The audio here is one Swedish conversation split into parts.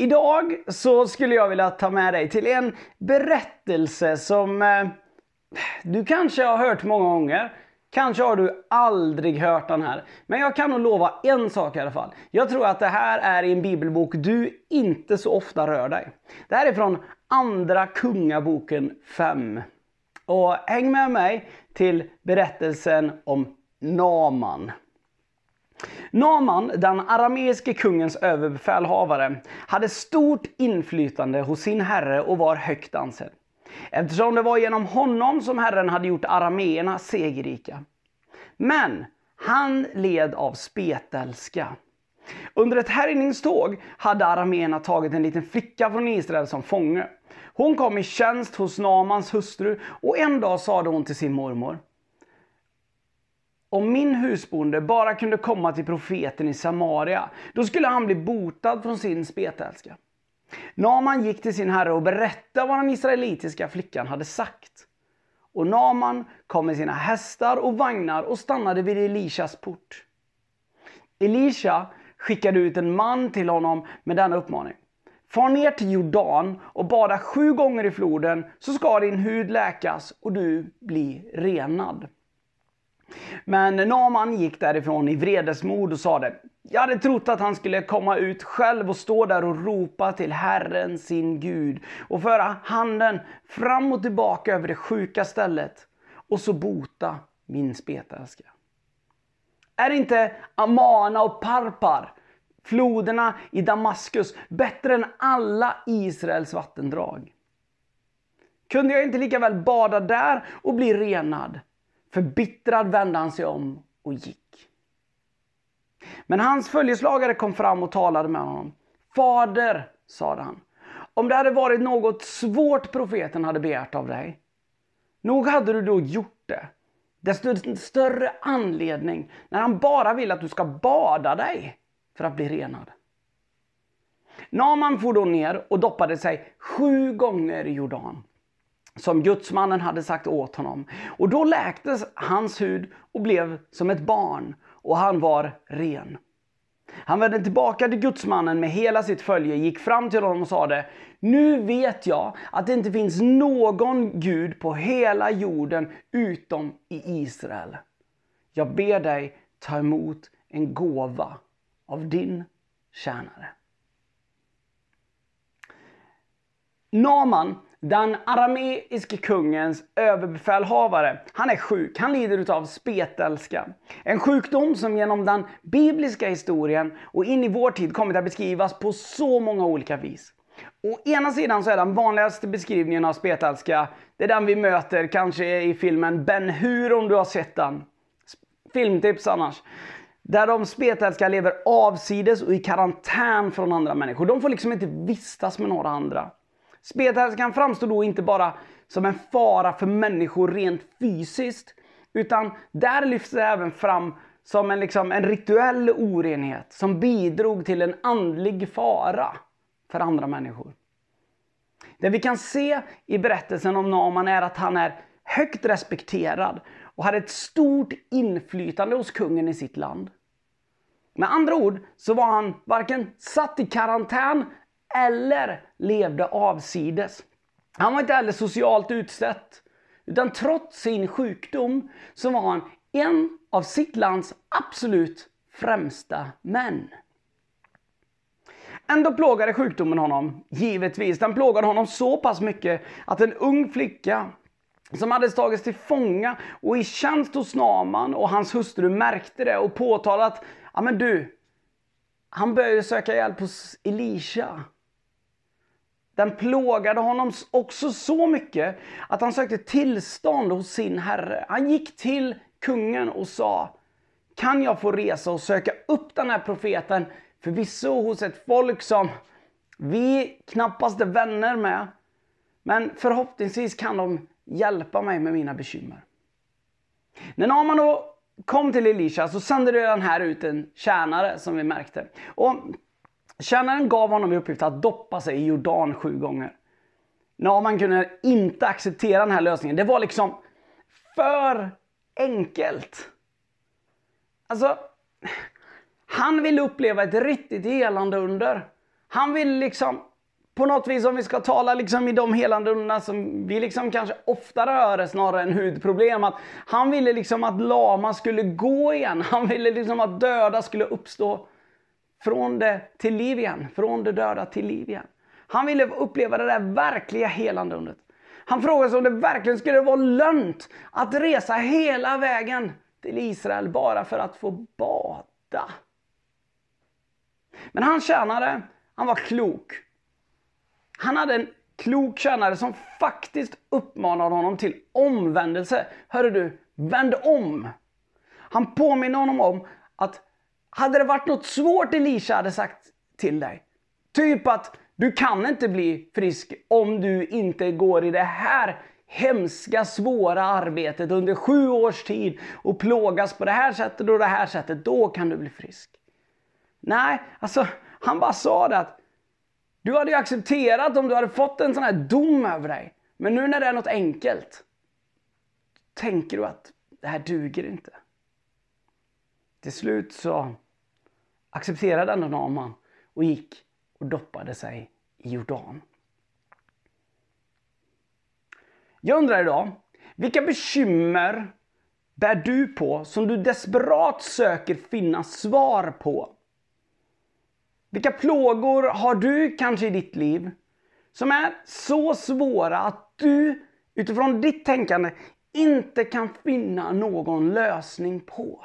Idag så skulle jag vilja ta med dig till en berättelse som eh, du kanske har hört många gånger. Kanske har du aldrig hört den här. Men jag kan nog lova en sak i alla fall. Jag tror att det här är en bibelbok du inte så ofta rör dig. Det här är från Andra Kungaboken 5. Och häng med mig till berättelsen om Naman. Naman, den arameiske kungens överbefälhavare, hade stort inflytande hos sin herre och var högt ansedd. Eftersom det var genom honom som herren hade gjort arameerna segerrika. Men han led av spetälska. Under ett härjningståg hade arameerna tagit en liten flicka från Israel som fånge. Hon kom i tjänst hos Namans hustru och en dag sade hon till sin mormor om min husbonde bara kunde komma till profeten i Samaria, då skulle han bli botad från sin spetälska. Naman gick till sin herre och berättade vad den israelitiska flickan hade sagt. Och Naman kom med sina hästar och vagnar och stannade vid Elishas port. Elisha skickade ut en man till honom med denna uppmaning. Far ner till Jordan och bada sju gånger i floden så ska din hud läkas och du bli renad. Men Naman gick därifrån i vredesmod och sade Jag hade trott att han skulle komma ut själv och stå där och ropa till Herren sin Gud och föra handen fram och tillbaka över det sjuka stället och så bota min spetälska. Är inte Amana och Parpar, floderna i Damaskus, bättre än alla Israels vattendrag? Kunde jag inte lika väl bada där och bli renad? Förbittrad vände han sig om och gick. Men hans följeslagare kom fram och talade med honom. Fader, sade han, om det hade varit något svårt profeten hade begärt av dig, nog hade du då gjort det. Desto större anledning när han bara vill att du ska bada dig för att bli renad. Naman for då ner och doppade sig sju gånger i Jordan som gudsmannen hade sagt åt honom. Och då läktes hans hud och blev som ett barn och han var ren. Han vände tillbaka till gudsmannen med hela sitt följe, gick fram till honom och sade Nu vet jag att det inte finns någon Gud på hela jorden utom i Israel. Jag ber dig ta emot en gåva av din tjänare. Naman den arameiske kungens överbefälhavare, han är sjuk. Han lider av spetälska. En sjukdom som genom den bibliska historien och in i vår tid kommit att beskrivas på så många olika vis. Å ena sidan så är den vanligaste beskrivningen av spetälska, det är den vi möter kanske i filmen Ben Hur om du har sett den. Filmtips annars. Där de spetälska lever avsides och i karantän från andra människor. De får liksom inte vistas med några andra. Spetälskan framstår då inte bara som en fara för människor rent fysiskt, utan där lyfts det även fram som en, liksom, en rituell orenhet som bidrog till en andlig fara för andra människor. Det vi kan se i berättelsen om Naman är att han är högt respekterad och hade ett stort inflytande hos kungen i sitt land. Med andra ord så var han varken satt i karantän eller levde avsides. Han var inte heller socialt utsatt. Utan trots sin sjukdom så var han en av sitt lands absolut främsta män. Ändå plågade sjukdomen honom, givetvis. Den plågade honom så pass mycket att en ung flicka som hade tagits till fånga och i tjänst hos Naman och hans hustru märkte det och påtalat att ja men du, han började söka hjälp hos Elisha. Den plågade honom också så mycket att han sökte tillstånd hos sin herre. Han gick till kungen och sa Kan jag få resa och söka upp den här profeten förvisso hos ett folk som vi knappast är vänner med. Men förhoppningsvis kan de hjälpa mig med mina bekymmer. När Naman då kom till Elisha så sände den här ut en tjänare som vi märkte. Och Tjänaren gav honom i uppgift att doppa sig i Jordan sju gånger. Naman kunde inte acceptera den här lösningen. Det var liksom för enkelt. Alltså, han ville uppleva ett riktigt helande under. Han ville liksom på något vis, om vi ska tala liksom i de helande underna som vi liksom kanske oftare hör snarare än hudproblem. Att han ville liksom att lama skulle gå igen. Han ville liksom att döda skulle uppstå från det till liv igen. Från det döda till liv igen. Han ville uppleva det där verkliga helande undret. Han frågade sig om det verkligen skulle vara lönt att resa hela vägen till Israel bara för att få bada. Men han tjänare, han var klok. Han hade en klok tjänare som faktiskt uppmanade honom till omvändelse. Hörru du, vänd om! Han påminner honom om att hade det varit något svårt Elisha hade sagt till dig, typ att du kan inte bli frisk om du inte går i det här hemska, svåra arbetet under sju års tid och plågas på det här sättet och det här sättet, då kan du bli frisk. Nej, alltså han bara sa det att du hade ju accepterat om du hade fått en sån här dom över dig. Men nu när det är något enkelt, tänker du att det här duger inte. Till slut så accepterade ändå Naman och gick och doppade sig i Jordan. Jag undrar idag, vilka bekymmer bär du på som du desperat söker finna svar på? Vilka plågor har du kanske i ditt liv som är så svåra att du utifrån ditt tänkande inte kan finna någon lösning på?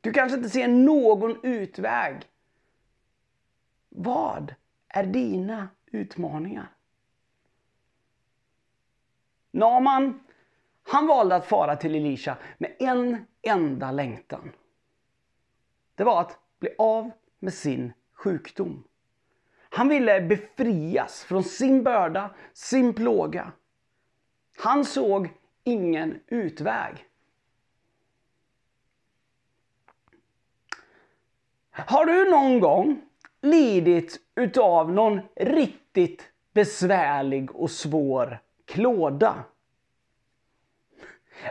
Du kanske inte ser någon utväg. Vad är dina utmaningar? Naman, han valde att fara till Elisha med en enda längtan. Det var att bli av med sin sjukdom. Han ville befrias från sin börda, sin plåga. Han såg ingen utväg. Har du någon gång lidit utav någon riktigt besvärlig och svår klåda?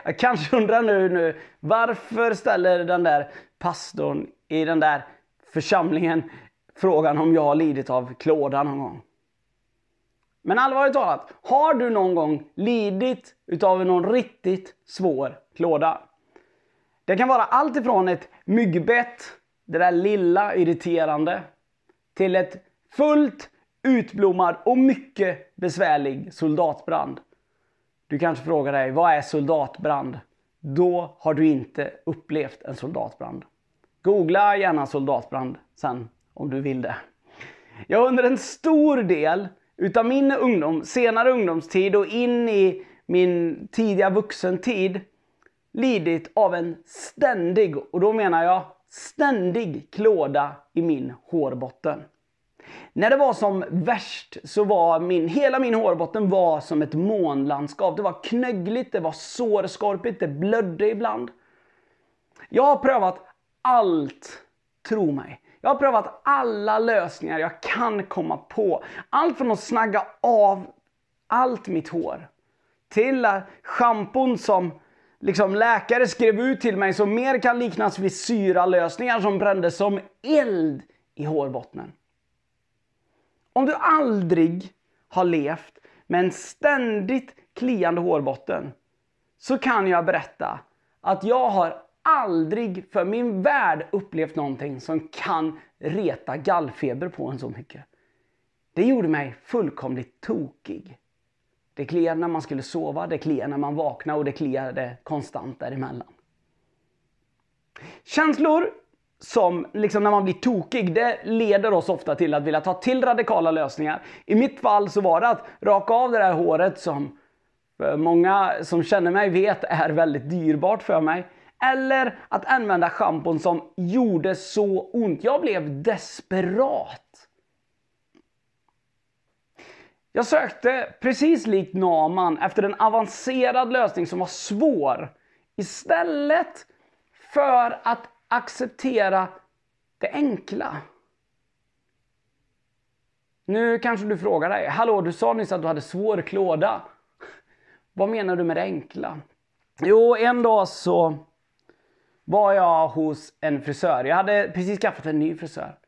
Jag kanske undrar nu, nu varför ställer den där pastorn i den där församlingen frågan om jag har lidit av klåda någon gång. Men allvarligt talat, har du någon gång lidit utav någon riktigt svår klåda? Det kan vara allt ifrån ett myggbett, det där lilla irriterande, till ett fullt utblommad och mycket besvärlig soldatbrand. Du kanske frågar dig, vad är soldatbrand? Då har du inte upplevt en soldatbrand. Googla gärna soldatbrand sen om du vill det. Jag har under en stor del utav min ungdom, senare ungdomstid och in i min tidiga vuxentid lidit av en ständig, och då menar jag ständig klåda i min hårbotten. När det var som värst så var min, hela min hårbotten var som ett månlandskap. Det var knöggligt, det var sårskorpigt, det blödde ibland. Jag har prövat allt, tro mig. Jag har prövat alla lösningar jag kan komma på. Allt från att snagga av allt mitt hår till schampon som liksom läkare skrev ut till mig som mer kan liknas vid syralösningar som brändes som eld i hårbottnen. Om du aldrig har levt med en ständigt kliande hårbotten så kan jag berätta att jag har aldrig för min värld upplevt någonting som kan reta gallfeber på en så mycket. Det gjorde mig fullkomligt tokig. Det kliade när man skulle sova, det kliade när man vaknade och det kliade konstant däremellan. Känslor som liksom när man blir tokig, det leder oss ofta till att vilja ta till radikala lösningar. I mitt fall så var det att raka av det där håret som eh, många som känner mig vet är väldigt dyrbart för mig. Eller att använda schampon som gjorde så ont. Jag blev desperat. Jag sökte, precis likt Naman, efter en avancerad lösning som var svår. Istället för att acceptera det enkla. Nu kanske du frågar dig, hallå du sa nyss att du hade svår klåda. Vad menar du med det enkla? Jo, en dag så var jag hos en frisör. Jag hade precis skaffat en ny frisör.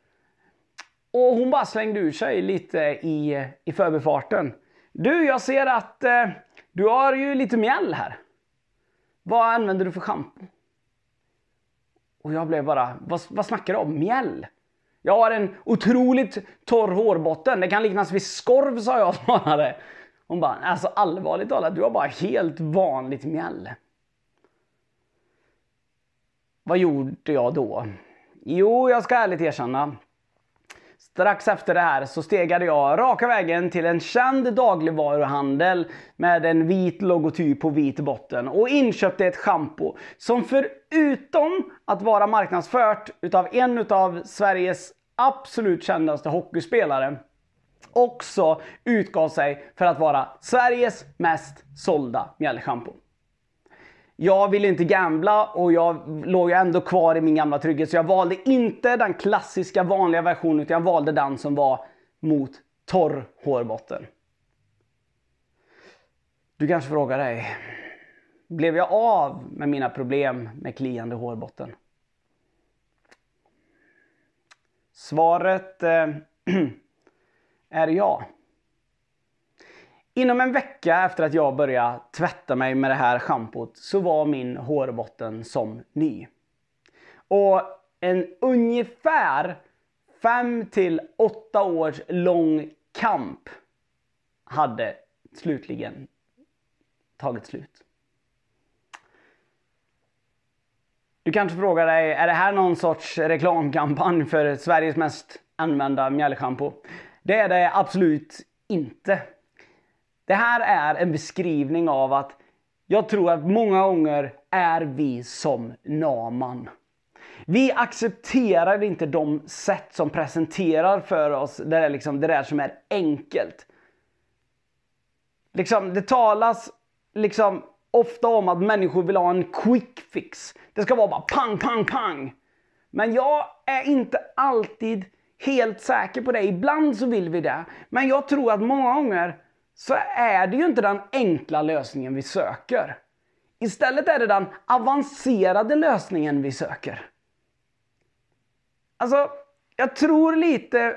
Och hon bara slängde ur sig lite i, i förbifarten. Du, jag ser att eh, du har ju lite mjäll här. Vad använder du för schampo? Och jag blev bara, vad, vad snackar du om? Mjäll? Jag har en otroligt torr hårbotten. Det kan liknas vid skorv, sa jag snarare. Hon bara, alltså allvarligt talat, du har bara helt vanligt mjäll. Vad gjorde jag då? Jo, jag ska ärligt erkänna. Strax efter det här så stegade jag raka vägen till en känd dagligvaruhandel med en vit logotyp på vit botten och inköpte ett schampo som förutom att vara marknadsfört utav en utav Sveriges absolut kändaste hockeyspelare också utgav sig för att vara Sveriges mest sålda mjällschampo. Jag ville inte gambla och jag låg ju ändå kvar i min gamla trygghet så jag valde inte den klassiska vanliga versionen utan jag valde den som var mot torr hårbotten. Du kanske frågar dig, blev jag av med mina problem med kliande hårbotten? Svaret eh, är ja. Inom en vecka efter att jag började tvätta mig med det här schampot så var min hårbotten som ny. Och en ungefär 5 till 8 års lång kamp hade slutligen tagit slut. Du kanske frågar dig, är det här någon sorts reklamkampanj för Sveriges mest använda mjällschampo? Det är det absolut inte. Det här är en beskrivning av att jag tror att många gånger är vi som Naman. Vi accepterar inte de sätt som presenterar för oss det där, liksom, det där som är enkelt. Liksom, det talas liksom ofta om att människor vill ha en quick fix. Det ska vara bara pang, pang, pang. Men jag är inte alltid helt säker på det. Ibland så vill vi det. Men jag tror att många gånger så är det ju inte den enkla lösningen vi söker. Istället är det den avancerade lösningen vi söker. Alltså, jag tror lite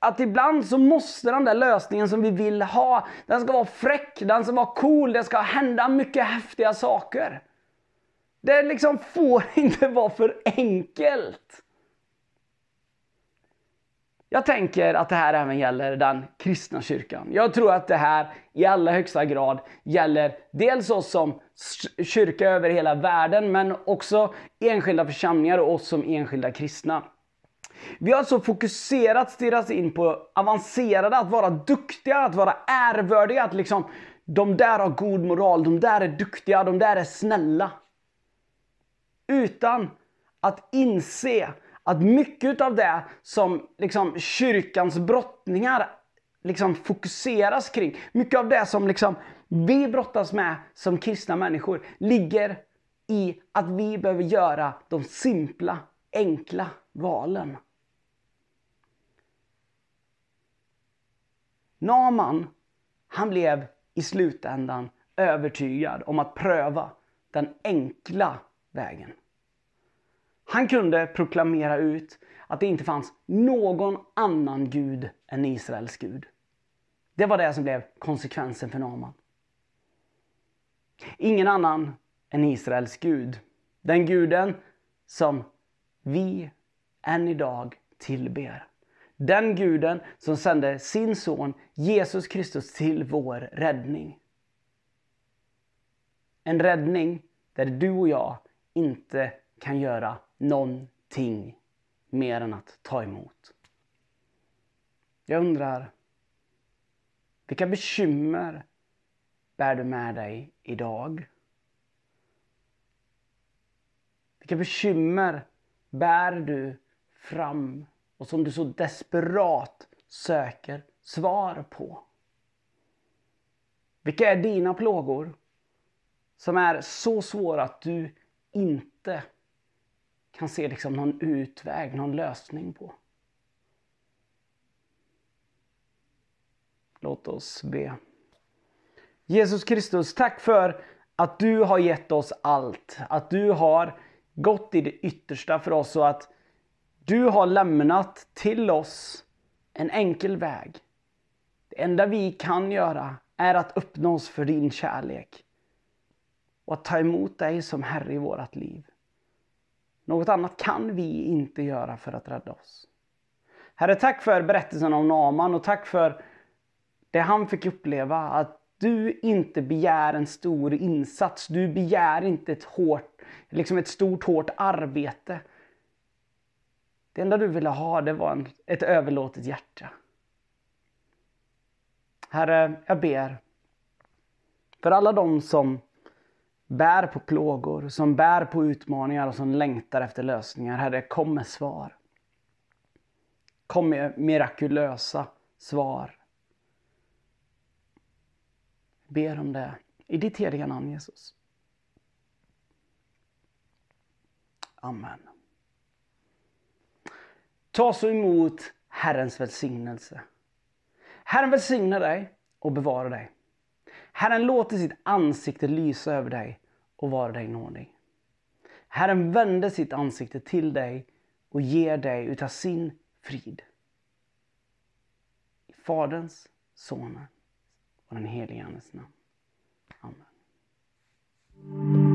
att ibland så måste den där lösningen som vi vill ha, den ska vara fräck, den ska vara cool, det ska hända mycket häftiga saker. Det liksom får inte vara för enkelt. Jag tänker att det här även gäller den kristna kyrkan. Jag tror att det här i allra högsta grad gäller dels oss som kyrka över hela världen, men också enskilda församlingar och oss som enskilda kristna. Vi har alltså fokuserat, stirrat in på avancerade, att vara duktiga, att vara ärvördiga, att liksom de där har god moral, de där är duktiga, de där är snälla. Utan att inse att mycket av det som liksom, kyrkans brottningar liksom, fokuseras kring, mycket av det som liksom, vi brottas med som kristna människor, ligger i att vi behöver göra de simpla, enkla valen. Naman, han blev i slutändan övertygad om att pröva den enkla vägen. Han kunde proklamera ut att det inte fanns någon annan gud än Israels gud. Det var det som blev konsekvensen för Naman. Ingen annan än Israels gud. Den guden som vi än idag tillber. Den guden som sände sin son Jesus Kristus till vår räddning. En räddning där du och jag inte kan göra någonting mer än att ta emot. Jag undrar, vilka bekymmer bär du med dig idag? Vilka bekymmer bär du fram och som du så desperat söker svar på? Vilka är dina plågor som är så svåra att du inte kan se liksom någon utväg, någon lösning på? Låt oss be. Jesus Kristus, tack för att du har gett oss allt. Att du har gått i det yttersta för oss och att du har lämnat till oss en enkel väg. Det enda vi kan göra är att öppna oss för din kärlek och att ta emot dig som Herre i vårt liv. Något annat kan vi inte göra för att rädda oss. Herre, tack för berättelsen om Naman och tack för det han fick uppleva. Att du inte begär en stor insats. Du begär inte ett, hårt, liksom ett stort hårt arbete. Det enda du ville ha det var en, ett överlåtet hjärta. Herre, jag ber för alla de som bär på plågor, som bär på utmaningar och som längtar efter lösningar. Herre, kom med svar. Kom med mirakulösa svar. Ber om det i ditt heliga namn Jesus. Amen. Ta så emot Herrens välsignelse. Herren välsigne dig och bevara dig. Herren låter sitt ansikte lysa över dig och vara dig nådig. Herren vänder sitt ansikte till dig och ger dig utav sin frid. I Faderns, Sonens och den helige Andes namn. Amen.